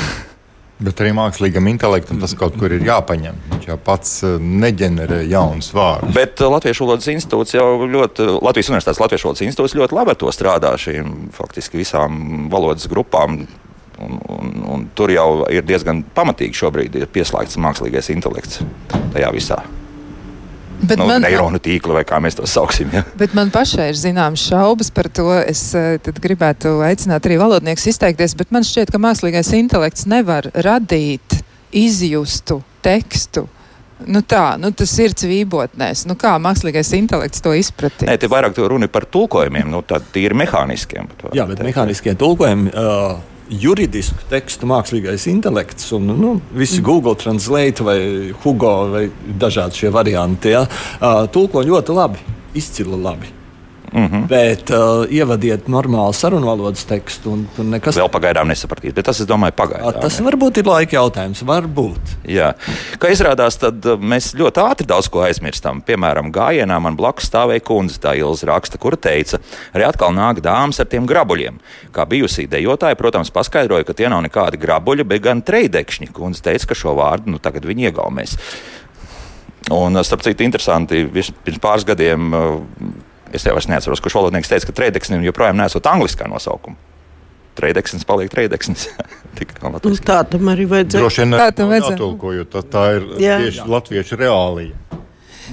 Bet arī mākslīgam intelektam tas kaut kur ir jāpaņem. Viņš jau pats uh, neģenerē jaunus vārdus. Bet Latvijas valodas institūts jau ļoti, Latvijas Universitātes Latvijas valodas institūts ļoti labi ar to strādā šīm faktiski visām valodas grupām. Un, un, un tur jau ir diezgan pamatīgi šobrīd pieslēgts mākslīgais intelekts tajā visā. Bet nu, man, neironu tīkli, vai kā mēs to sauksim. Ja? Bet man pašai ir zināmas šaubas par to. Es eh, gribētu aicināt arī valodniekus izteikties, bet man šķiet, ka mākslīgais intelekts nevar radīt izjustu tekstu. Nu tā, nu tas ir cvībotnēs. Nu kā mākslīgais intelekts to izpratīs? Nē, te vairāk runa par tulkojumiem, nu tīri mehāniskiem. Jā, bet mehāniskie tulkojumi. Uh juridisku tekstu mākslīgais intelekts un nu, visi. Google Translate vai Hugo vai dažādi šie varianti ja, tulko ļoti labi, izcili labi. Mm -hmm. Bet uh, ievadiet normālu sarunvalodas tekstu, un tur nekas vēl pagaidām nesapratīs. Bet tas, domāju, pagaidām. Tas varbūt ir laika jautājums. Varbūt. Jā. Kā izrādās, tad uh, mēs ļoti ātri daudz ko aizmirstam. Piemēram, gājienā man blakus stāvēja kundze, tā Ilza raksta, kura teica, arī atkal nāk dāmas ar tiem grabuļiem. Kā bijusī dejotāja, protams, paskaidroja, ka tie nav nekādi grabuļi, bet gan treidekšņi. Kundze teica, ka šo vārdu nu, tagad viņi iegaumēs. Un, starp citu, interesanti, pirms pāris gadiem uh, Es jau neatceros, kurš valodnieks teica, ka trēdeksnim joprojām nesot angliskā nosaukuma. Trēdeksnis paliek trēdeksnis. nu, tā tam arī vajadzēja. Droši vien tā tam vajadzēja. Jātulkojot, tā, tā ir Jā. tieši latviešu reālija.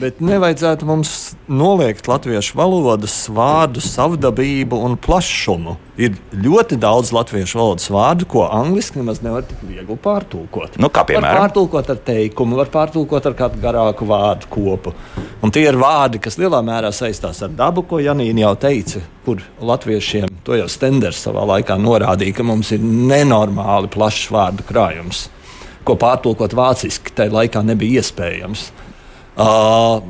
Bet nevajadzētu mums noliegt latviešu valodas vārdu savdabību un plašumu. Ir ļoti daudz latviešu valodas vārdu, ko angliski nemaz nevar tik viegli pārtulkot. Nu, kā piemēram, var pārtulkot ar teikumu, var pārtulkot ar kādu garāku vārdu kopu. Un tie ir vārdi, kas lielā mērā saistās ar dabu, ko Janīna jau teica, kur latviešiem to jau Stenders savā laikā norādīja, ka mums ir nenormāli plašs vārdu krājums, ko pārtulkot vāciski tajā laikā nebija iespējams. Uh,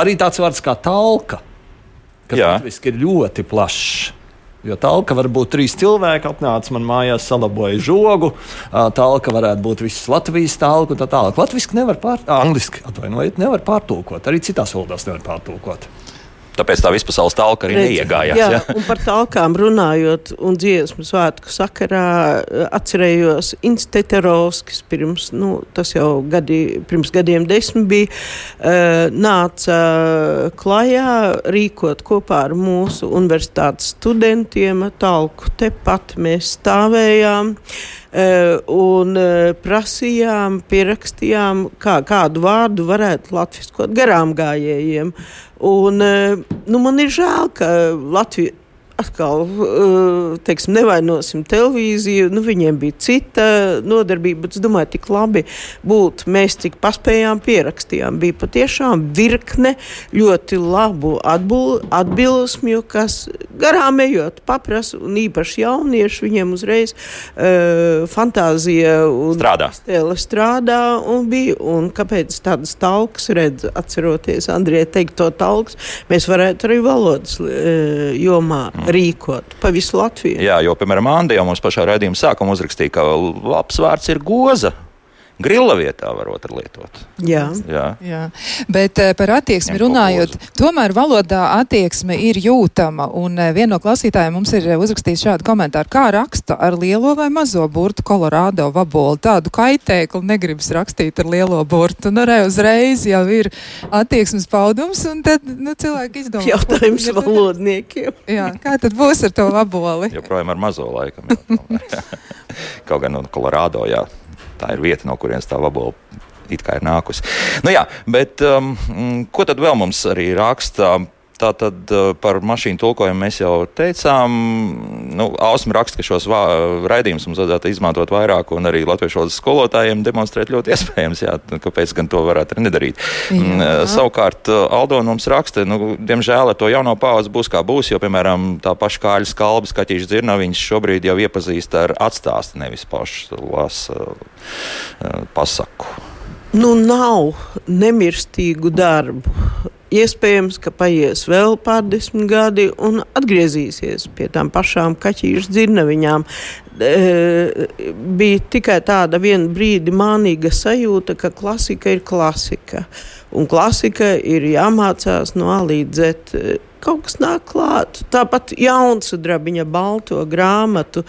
arī tāds vārds kā talka, kas latviešu ir ļoti plašs. Jo talka var būt trīs cilvēki, atnāca man mājās, salaboja žogu. Talka varētu būt visas Latvijas talka un tā tālāk. Latvijas nevar pārtulkot, angļuiski atvainojiet, nevar pārtulkot. Arī citās valodās nevar pārtulkot. Tāpēc tā vispasaules talka arī neiegājās. Jā, ja? un par talkām runājot un dziesmu svētku sakarā atcerējos Insteterovskis pirms, nu, tas jau gadi, pirms gadiem desmit bija, uh, nāca klajā rīkot kopā ar mūsu universitātes studentiem talku. Tepat mēs stāvējām. Uh, un uh, prasījām, pierakstījām, kā, kādu vārdu varētu latviskot garām gājējiem. Un, eh, nu, man ir žēl, ka Latvija atkal eh, teiksim, nevainosim televīziju. Nu, viņiem bija cita nodarbība, bet es domāju, tik labi būtu. Mēs tik paspējām pierakstījām. Bija patiešām virkne ļoti labu atbul, atbilsmju, kas garām ejot paprasa, un īpaši jaunieši viņiem uzreiz uh, fantāzija un strādā. strādā un bija. Un kāpēc tādas talks redz, atceroties Andrija teikt to talks, mēs varētu arī valodas uh, jomā. Mm rīkot pa visu Latviju. Jā, jo, piemēram, Andija mums pašā raidījuma sākumā uzrakstīja, ka labs vārds ir goza grila vietā varot lietot. Jā. Jā. Jā. Bet uh, par attieksmi runājot, tomēr valodā attieksme ir jūtama. Un uh, viena no klausītājiem mums ir uzrakstījis šādu komentāru. Kā raksta ar lielo vai mazo burtu Kolorādo vaboli? Tādu kaitēkli negribas rakstīt ar lielo burtu. Un arī uzreiz jau ir attieksmes paudums, un tad nu, cilvēki izdomā. Jautājums valodniekiem. jā, kā tad būs ar to vaboli? Joprojām ar mazo laikam. Kaut gan no Kolorādo, jā tā ir vieta, no kurienes tā vabola it kā ir nākusi. Nu, jā, bet um, ko tad vēl mums arī raksta? Tātad par mašīnu tulkojumu mēs jau teicām. Nu, Ausma raksta, ka šos raidījumus mums vajadzētu izmantot vairāk, un arī latviešu valodas skolotājiem demonstrēt ļoti iespējams. Jā, nu, kāpēc gan to varētu arī nedarīt? Jā. Mm, savukārt, uh, Aldo mums raksta, nu, diemžēl ar to jauno pauzi būs kā būs, jo, piemēram, tā paša kāļa skalbas, kaķīša dzirnaviņš šobrīd jau iepazīst ar atstāstu, nevis pašu lasa pasaku. Nu, nav nemirstīgu darbu Iespējams, ka paies vēl pārdesmit gadi un atgriezīsies pie tām pašām kaķīšu dzirnaviņām. E, bija tikai tāda viena brīdi mānīga sajūta, ka klasika ir klasika. Un klasika ir jāmācās no A līdz Z kaut kas nāk klāt. Tāpat jaunsudrabiņa balto grāmatu,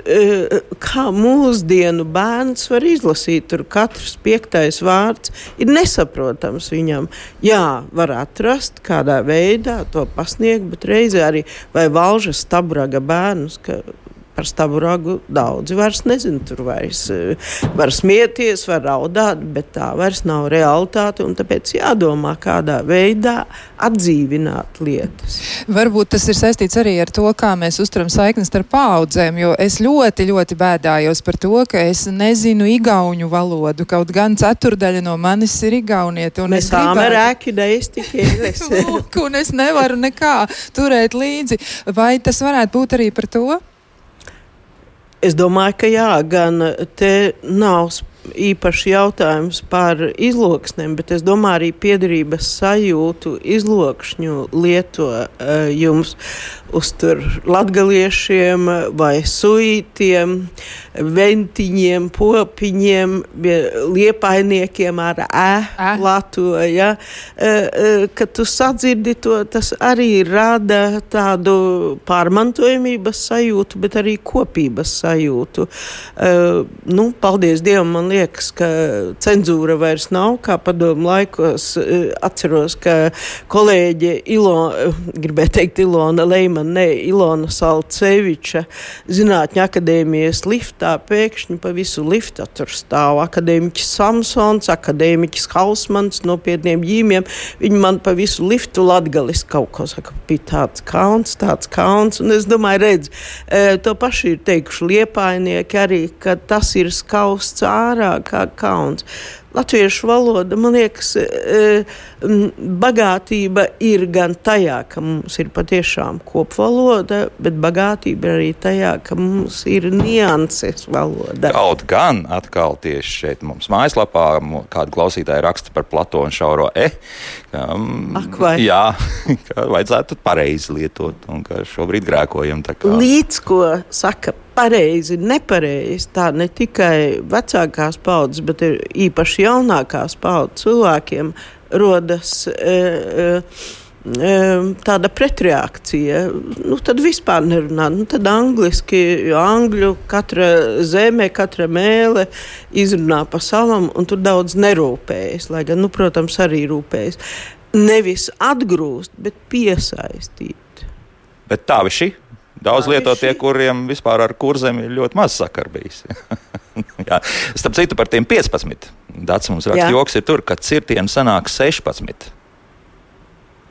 e, kā mūsdienu bērns var izlasīt. Tur katrs piektais vārds ir nesaprotams viņam. Jā, var atrast kādā veidā to pasniegt, bet reizē arī vai valžas stabraga bērnus, ka par stabu ragu daudzi vairs nezina. Tur vairs eh, var smieties, var raudāt, bet tā vairs nav realitāte. Tāpēc jādomā, kādā veidā atdzīvināt lietas. Varbūt tas ir saistīts arī ar to, kā mēs uzturam saiknes starp paudzēm. Jo es ļoti, ļoti bēdājos par to, ka es nezinu igauņu valodu. Kaut gan ceturdaļa no manis ir igaunieta. Mēs tam ir ēki, da es tikai Lūk, un es nevaru nekā turēt līdzi. Vai tas varētu būt arī par to? Es domāju, ka jā, gan te nav īpaši jautājums par izloksnēm, bet es domāju arī piedarības sajūtu izlokšņu lietojums uz latgaliešiem vai suītiem, ventiņiem, popiņiem, liepainiekiem ar ē, latu, ja, kad tu sadzirdi to, tas arī rada tādu pārmantojamības sajūtu, bet arī kopības sajūtu. Nu, paldies Dievam, man liekas, ka cenzūra vairs nav, kā padomu laikos atceros, ka kolēģe Ilona, gribēju teikt Ilona Leima, Ilona, ne Ilona Salceviča Zinātņu akadēmijas liftā. Pēkšņi pa visu liftu tur stāv akadēmiķis Samsons, akadēmiķis Hausmans, nopietniem ģīmiem. Viņi man pa visu liftu latgalis kaut ko saka, bija tāds kauns, tāds kauns. Un es domāju, redz, e, to paši ir teikuši liepainieki arī, ka tas ir skausts ārā kā kauns. Latviešu valoda, man liekas, e, bagātība ir gan tajā, ka mums ir patiešām kopvaloda, bet bagātība ir arī tajā, ka mums ir nianses valoda. Kaut gan atkal tieši šeit mums mājaslapā kāda klausītāja raksta par Platonu šauro e. Um, Ak, vai? Jā, ka vajadzētu pareizi lietot un ka šobrīd grēkojam. Līdz ko saka pareizi, nepareizi. Tā ne tikai vecākās paudzes, bet īpaši jaunākās paudzes cilvēkiem rodas. E, e, tāda pretreakcija. Nu, tad vispār nerunā. Nu, tad angliski, jo angļu katra zeme, katra mēlē izrunā pa savam, un tur daudz nerūpējas. Lai gan, nu, protams, arī rūpējas. Nevis atgrūst, bet piesaistīt. Bet tā ir Daudz lietotie, kuriem vispār ar kurzem ir ļoti maz sakar bijis. Starp citu, par tiem 15. Dats mums raksta, joks ir tur, ka cirtienu sanāk 16.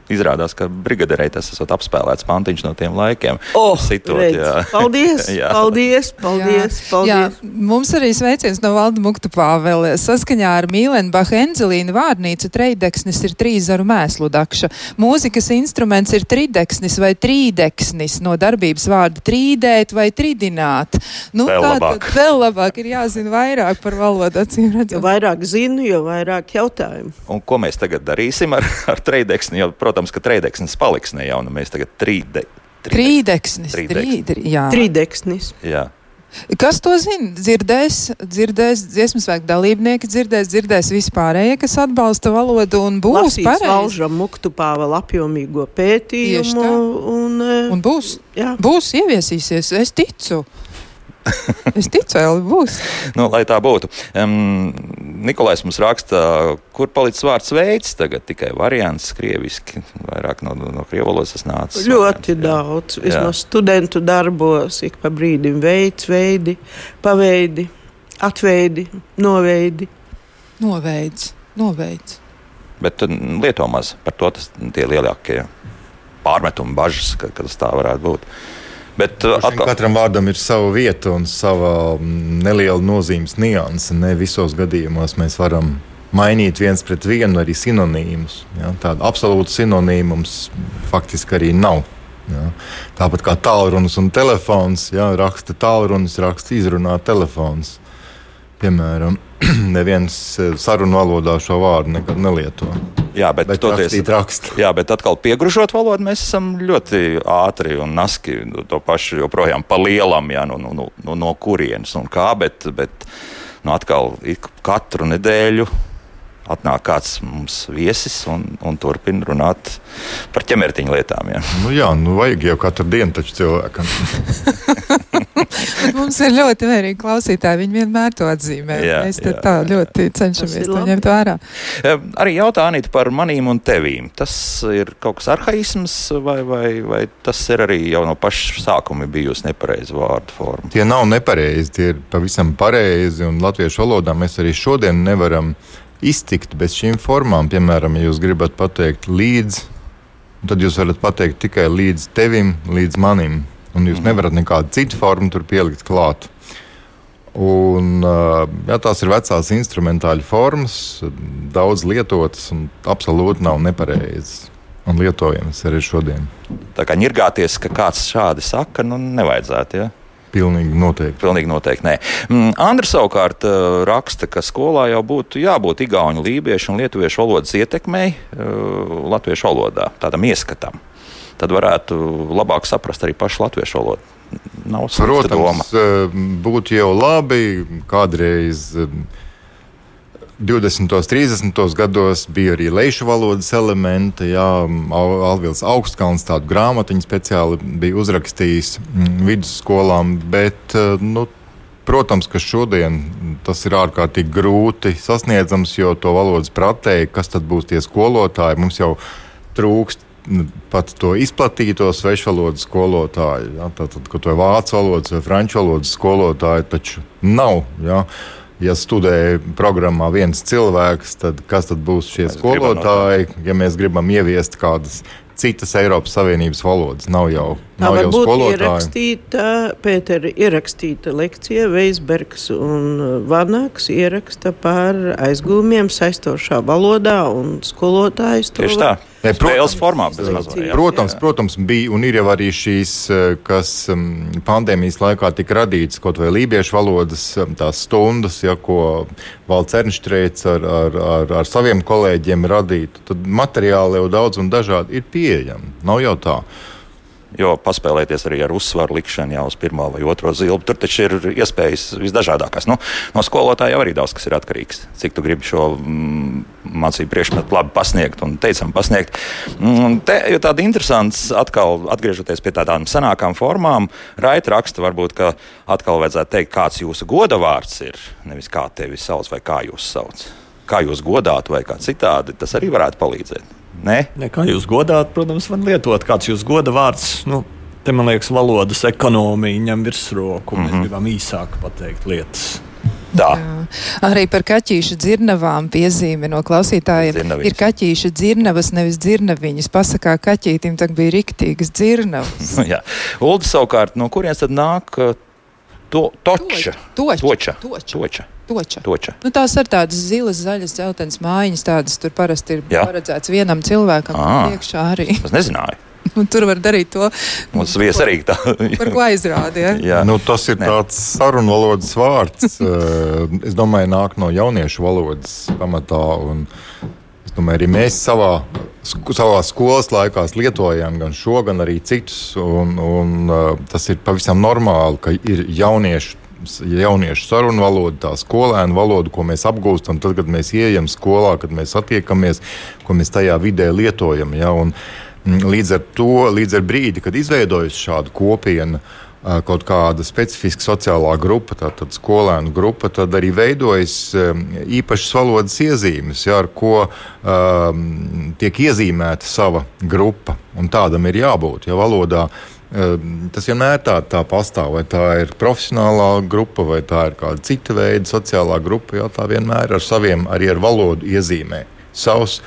Izrādās, ka brigadierei tas esat apspēlēts pantiņš no tiem laikiem. Oh, Sitot, jā. Paldies! jā. Paldies! Paldies! Jā. paldies. Jā. Mums arī sveiciens no Valda Mukta Pāvēlē. Saskaņā ar Mīlenu Bahenzelīnu vārnīcu treideksnis ir trīzaru mēslu dakša. Mūzikas instruments ir trideksnis vai trīdeksnis no darbības vārda trīdēt vai tridināt. Nu, vēl tā labāk. vēl labāk ir jāzina vairāk par valodu, acīm redzot. Jo vairāk zinu, jo vairāk jautājumu. Un ko mēs tagad darīsim ar, ar treideksni? Jo, protams, protams, ka trīdeksnis paliks ne jau, nu mēs tagad trīde. Trīdeksnis. Trīdeksnis. Jā. Kas to zina? Dzirdēs, dzirdēs dziesmu svēku dalībnieki, dzirdēs, dzirdēs vispārējie, kas atbalsta valodu un būs pareizi. Valžam muktu pāvēl apjomīgo pētījumu. Un, un būs, jā. būs ieviesīsies, es ticu. Es ticu, vēl būs. nu, lai tā būtu. Um, Nikolais mums raksta, kur palicis vārds veids, tagad tikai variants krieviski, vairāk no, no krievu valodas tas nāca. Ļoti jā. daudz, vismaz studentu darbos, ik pa brīdim veids, veidi, paveidi, atveidi, noveidi. Noveids, noveids. Bet lieto maz, par to tas tie lielākie pārmetumi, bažas, ka, ka tas tā varētu būt. Bet, atkal... Katram vārdam ir sava vieta un sava mm, neliela nozīmes nianse. Ne visos gadījumos mēs varam mainīt viens pret vienu arī sinonīmus. Ja? Tāda absolūta sinonīma mums faktiski arī nav. Ja? Tāpat kā tālrunis un telefons, ja? raksta tālrunis, raksta izrunā telefons. Piemēram, neviens eh, sarunu valodā šo vārdu nekad nelieto. Jā, bet, bet, toties, rakst. jā, bet atkal piegružot valodu, mēs esam ļoti ātri un naski to pašu joprojām pa lielam, jā, no, no, no, no kurienes un kā, bet, bet nu, atkal katru nedēļu atnāk kāds mums viesis un, un turpina runāt par ķemertiņu lietām. Jā, nu, jā nu vajag jau katru dienu taču cilvēkam. mums ir ļoti vērīgi klausītāji. Viņi vienmēr to atzīmē. Jā, Mēs jā, tā ļoti cenšamies to ņemt vērā. Arī jautā Anita par manīm un tevīm. Tas ir kaut kas arhaisms, vai, vai, vai tas ir arī jau no paša sākuma bijusi nepareiza vārdu forma? Tie nav nepareizi, tie ir pavisam pareizi. Un latviešu valodā mēs arī šodien nevaram iztikt bez šīm formām. Piemēram, ja jūs gribat pateikt līdz, tad jūs varat pateikt tikai līdz tevim, līdz manim. Un jūs mm. nevarat nekādu citu formu tur pielikt klāt. Un, jā, tās ir vecās instrumentāļu formas, daudz lietotas un absolūti nav nepareizas un lietojamas arī šodien. Tā kā ņirgāties, ka kāds šādi saka, nu nevajadzētu. Ja? Pilnīgi noteikti. Pilnīgi noteikti nē. Mm, Andris savukārt raksta, ka skolā jau būtu jābūt igauņu, lībiešu un lietuviešu valodas ietekmei latviešu valodā, tādam ieskatam. Tad varētu labāk saprast arī pašu latviešu valodu. Nav Protams, doma. būtu jau labi kādreiz. 20. un 30. gados bija arī lejušu valodas elementi. Jā, Alvils Augstkalns tādu grāmatiņu speciāli bija uzrakstījis vidusskolām, bet nu, protams, ka šodien tas ir ārkārtīgi grūti sasniedzams, jo to valodas pratēji, kas tad būs tie skolotāji, mums jau trūkst pat to izplatīto svešvalodu skolotāju, ja, tātad, kaut vai vācu valodas vai franču valodas skolotāju, taču nav. Ja. Ja studē programmā viens cilvēks, tad kas tad būs šie skolotāji? Ja mēs gribam ieviest kādas citas Eiropas Savienības valodas. Nav jau, Tā jau skolotāji. Ierakstīta, Pēter, ierakstīta lekcija, Veisbergs un Vanaks ieraksta par aizgūmiem saistošā valodā un skolotājs to. Tieši tā. Ne, protams, formā, mazliet, protams, jā. protams, bija un ir jau arī šīs, eh, kas um, pandēmijas laikā tika radītas kaut vai lībiešu valodas um, tās stundas, ja, ko Valds Ernštreits ar, ar, ar, ar saviem kolēģiem radītu. Tad materiāli jau daudz un dažādi ir pieejami. Nav jau tā jo paspēlēties arī ar uzsvaru likšanu jau uz pirmo vai otro zilbu. Tur taču ir iespējas visdažādākās. Nu, no skolotāja jau arī daudz kas ir atkarīgs. Cik tu gribi šo mm, mācību priekšmetu labi pasniegt un teicam pasniegt. Mm, te ir tāda interesants, atkal atgriežoties pie tādām senākām formām, raita raksta varbūt, ka atkal vajadzētu teikt, kāds jūsu godavārds ir, nevis kā tevi sauc vai kā jūs sauc. Kā jūs godātu vai kā citādi, tas arī varētu palīdzēt. Ne? Ne, kā jūs godāt, protams, var lietot kāds jūsu goda vārds. Nu, te man liekas, valodas ekonomija ņem virsroku. Mm -hmm. Mēs mhm. gribam īsāk pateikt lietas. Tā. Jā. Arī par kaķīšu dzirnavām piezīme no klausītājiem. Ir kaķīša dzirnavas, nevis dzirnaviņas. Pasakā, kaķītim tā bija riktīgas dzirnavas. Jā. Ulda savukārt, no kurienes tad nāk to, toča? Toča. Toča. toča. toča. Toča. Toča. Nu, tās ir tādas zilas, zaļas, dzeltenas mājiņas. Tādas tur parasti ir Jā. paredzēts vienam cilvēkam. Iekšā arī. Es nezināju. Un tur var darīt to. Mums viesi arī tā. par ko aizrādīja. Ja? Nu, tas ir ne. tāds sarunvalodas vārds. Eh, es domāju, nāk no jauniešu valodas pamatā. Un, es domāju, arī mēs savā, savā skolas laikā lietojam gan šo, gan arī citus. Un, un, tas ir pavisam normāli, ka ir jauniešu jauniešu sarunu valodu, tā skolēnu valodu, ko mēs apgūstam tad, kad mēs ieejam skolā, kad mēs attiekamies, ko mēs tajā vidē lietojam. Ja? Un, mm, līdz ar to, līdz ar brīdi, kad izveidojas šāda kopiena, kaut kāda specifiska sociālā grupa, tātad skolēnu grupa, tad arī veidojas īpašas valodas iezīmes, ja, ar ko um, tiek iezīmēta sava grupa. Un tādam ir jābūt. Ja valodā Ehm, tas vienmēr tā, tā pastāv. Vai tā ir profesionālā grupa, vai tā ir kāda cita veida sociālā grupa. Jā, tā vienmēr ar saviem, arī ar valodu iezīmē savus.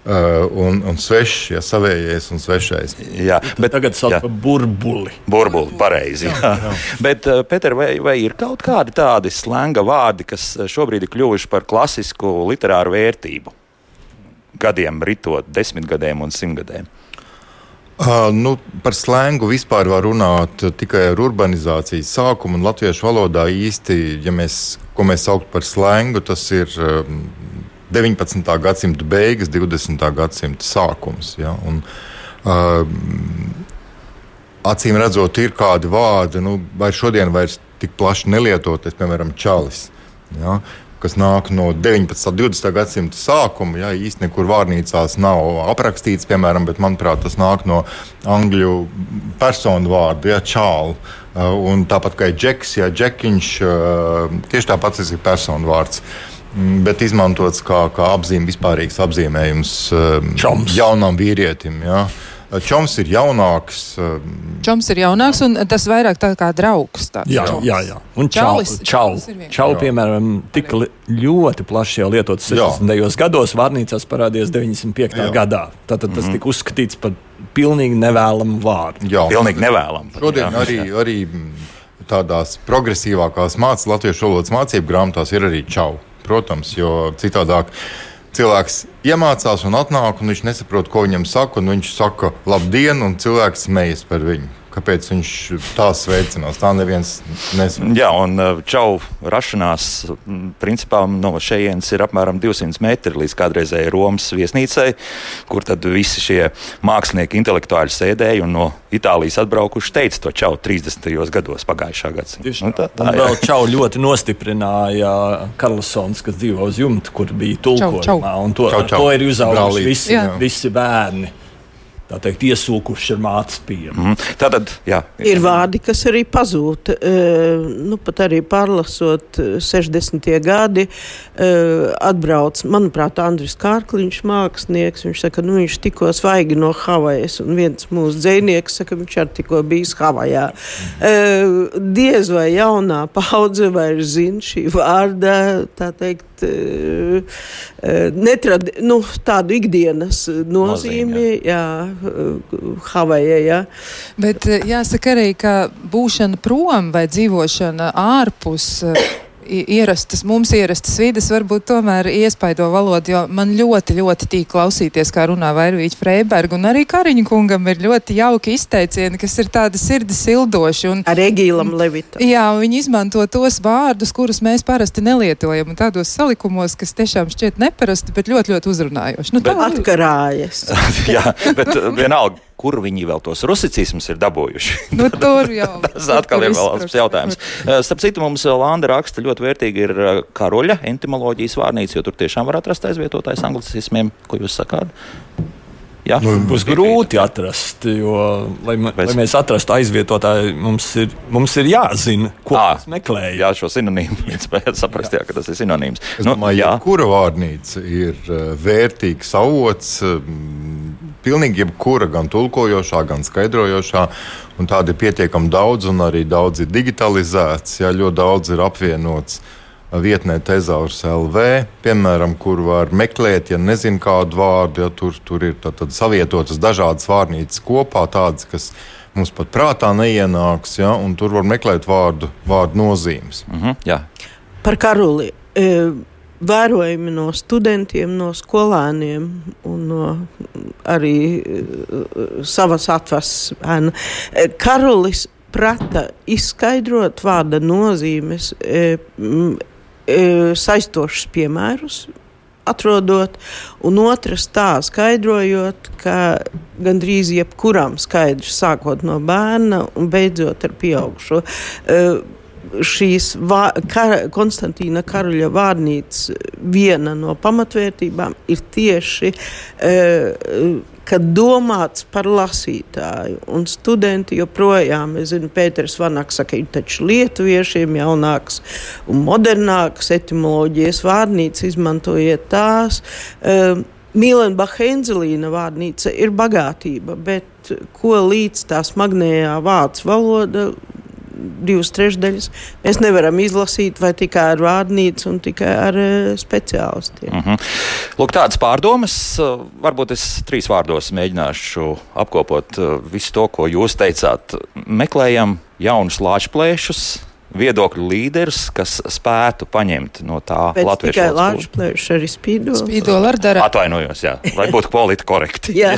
Uh, un, un svešs, ja savējais un svešais. Jā, bet tagad sauc par burbuli. Burbuli, pareizi. Jā. Jā. Jā. bet, uh, Pēter, vai, vai ir kaut kādi tādi slenga vārdi, kas šobrīd ir kļuvuši par klasisku literāru vērtību? Gadiem ritot, desmitgadēm un simtgadēm. Uh, nu, par slēngu vispār var runāt tikai ar urbanizācijas sākumu. Latviešu valodā īsti, ja mēs, ko mēs saucam par slēngu, tas ir um, 19. gadsimta beigas, 20. gadsimta sākums. Ja? Un, uh, acīm redzot, ir kādi vārdi, nu, vai šodien vairs tik plaši nelietoties, piemēram, čalis. Ja? Kas nāk no 19. un 20. gadsimta sākuma. Jā, īstenībā nekur vārnīcās nav aprakstīts, piemēram, bet manuprāt, tas nāk no angļu personu vārdu, ja čālu. Uh, un tāpat kā Džeks, ja Džekiņš, uh, tieši tāpat tas ir personu vārds. Mm, bet izmantots kā, kā apzīme, vispārīgs apzīmējums um, Čoms. jaunam vīrietim. Ja. Uh, Čoms ir jaunāks. Um, čoms ir jaunāks, un tas vairāk tā kā draugs. Jā, čoms. jā, jā. Un čalis, čalis, čalis, čalis piemēram, tika ļoti plaši lietots 60. gados, Vārnīcās parādījās 95. Jā. gadā. Tātad tas mm -hmm. tika uzskatīts par pilnīgi nevēlamu vārdu. Jā, pilnīgi nevēlamu. Šodien jā. arī, arī tādās progresīvākās mācības, latviešu valodas mācību grāmatās ir arī čau. Protams, jo citādāk cilvēks iemācās un atnāk, un viņš nesaprot, ko viņam saka. Viņš saka, labdien, un cilvēks smejas par viņu. Kāpēc viņš tā sveicinās? Tā neviens nezina. Jā, un uh, čau rašanās principā no šejienes ir apmēram 200 metri līdz kādreizējai Romas viesnīcai, kur tad visi šie mākslinieki intelektuāļi sēdēja un no Itālijas atbraukuši teica to čau 30. gados pagājušā gadsimta. Nu, tā, tā, vēl čau ļoti nostiprināja Karlsons, kas dzīvo uz jumta, kur bija tulkojumā, un to, čau, čau. to ir uzauguši visi, visi bērni tā teikt, iesūkuši ar mātes pienu. Mm. Tātad, jā, ir vārdi, kas arī pazūd. Uh, nu, pat arī pārlasot 60. gadi, uh, atbrauc, manuprāt, Andris Kārkliņš, mākslinieks. Viņš saka, nu, viņš tikko svaigi no Havajas, un viens mūsu dzēnieks saka, viņš arī tikko bijis Havajā. Uh, diez vai jaunā paudze vairs zina šī vārda, tā teikt, Eh, eh, netrad, nu, tādu ikdienas nozīmi, nozīmi jā. jā, Havajai. Jā. Bet jāsaka arī, ka būšana prom vai dzīvošana ārpus ierastas, mums ierastas vidas varbūt tomēr iespaido valodu, jo man ļoti, ļoti tīk klausīties, kā runā Vairvīķa Freiberga, un arī Kariņa kungam ir ļoti jauki izteicieni, kas ir tādi sirdi sildoši. Un, Ar Egīlam Levitam. Jā, viņi izmanto tos vārdus, kurus mēs parasti nelietojam, un tādos salikumos, kas tiešām šķiet neparasti, bet ļoti, ļoti uzrunājoši. Nu, bet, tā atkarājas. jā, bet vienalga kur viņi vēl tos rusicismus ir dabūjuši. Nu, tur jau tas atkal ir vēl labs jautājums. Eh, starp citu, mums Landa raksta ļoti vērtīgi ir eh, karoļa entomoloģijas vārnīca, jo tur tiešām var atrast aizvietotājs anglicismiem, ko jūs sakāt. Ja? Nu, būs grūti atrast, jo, lai, lai mēs atrastu aizvietotāju, mums ir, mums ir jāzina, ko à, mēs meklējam. Jā, šo sinonīmu spējat saprast, jā. Jā, ka tas ir sinonīms. Es nu, domāju, ja kura vārnīca ir vērtīgs avots, pilnīgi jebkura, gan tulkojošā, gan skaidrojošā. Un tādi ir pietiekami daudz, un arī daudz ir digitalizēts, jā, ļoti daudz ir apvienots. Vietnē Tezaurs LV, piemēram, kur var meklēt, ja nezinu kādu vārdu, ja tur, tur ir tad, tad savietotas dažādas vārnīcas kopā, tādas, kas mums pat prātā neienāks, ja, un tur var meklēt vārdu, vārdu nozīmes. Mm -hmm, jā. Par karuli. E, vērojumi no studentiem, no skolēniem un no arī uh, savas atvases. E, Karolis prata izskaidrot vārda nozīmes, e, E, saistošus piemērus, atrodot, un otrs tā skaidrojot, ka gandrīz jebkuram skaidrs, sākot no bērna un beidzot ar pieaugušo. Uh, šīs vā, kar, Konstantīna Karaļa vārnīcas viena no pamatvērtībām ir tieši uh, kad domāts par lasītāju. Un studenti joprojām, es zinu, Pēters Vanaks saka, ir taču lietuviešiem jaunāks un modernāks etimoloģijas vārnīcas, izmantojiet tās. Um, Mīlenbacha Enzelīna vārnīca ir bagātība, bet ko līdz tā smagnējā vācu valoda divas trešdaļas mēs nevaram izlasīt vai tikai ar vārnīcu un tikai ar uh, speciālistiem. Mm -hmm. Lūk, tādas pārdomas. Varbūt es trīs vārdos mēģināšu apkopot eh, visu to, ko jūs teicāt. Meklējam jaunus lāčplēšus, viedokļu līderis, kas spētu paņemt no tā Bet latviešu tikai lāču plēšu arī spīdola. Spīdola ar dara. Atvainojos, jā, lai būtu politi korekti. jā.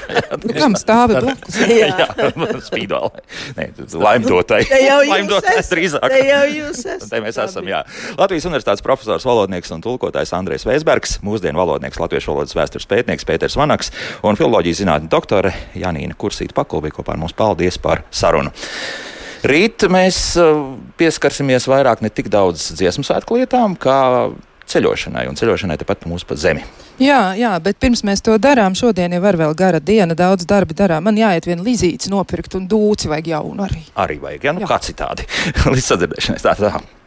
Kam stāvi blakus? jā, jā spīdola. Nē, laimdotai. Te jau laimdotais drīzāk. Te jau jūs esat. Te mēs esam, jā. Latvijas universitātes profesors, valodnieks un tulkotājs Andrejs Veisbergs, mūsdienu valodnieks, latviešu valodas vēstures pētnieks Pēters Vanaks un filoloģijas zinātņu doktore Janīna Kursīta Pakulbī kopā ar mums. Paldies par sarunu! Rīt mēs uh, pieskarsimies vairāk ne tik daudz dziesmu svētku lietām, kā ceļošanai, un ceļošanai tepat mūsu pa zemi. Jā, jā, bet pirms mēs to darām, šodien jau ir vēl gara diena, daudz darba darām. Man jāiet vien līzītes nopirkt un dūci vajag jaunu arī. Arī vajag, ja nu jā. kā citādi. Līdz sadzirdēšanai. Tā, tā.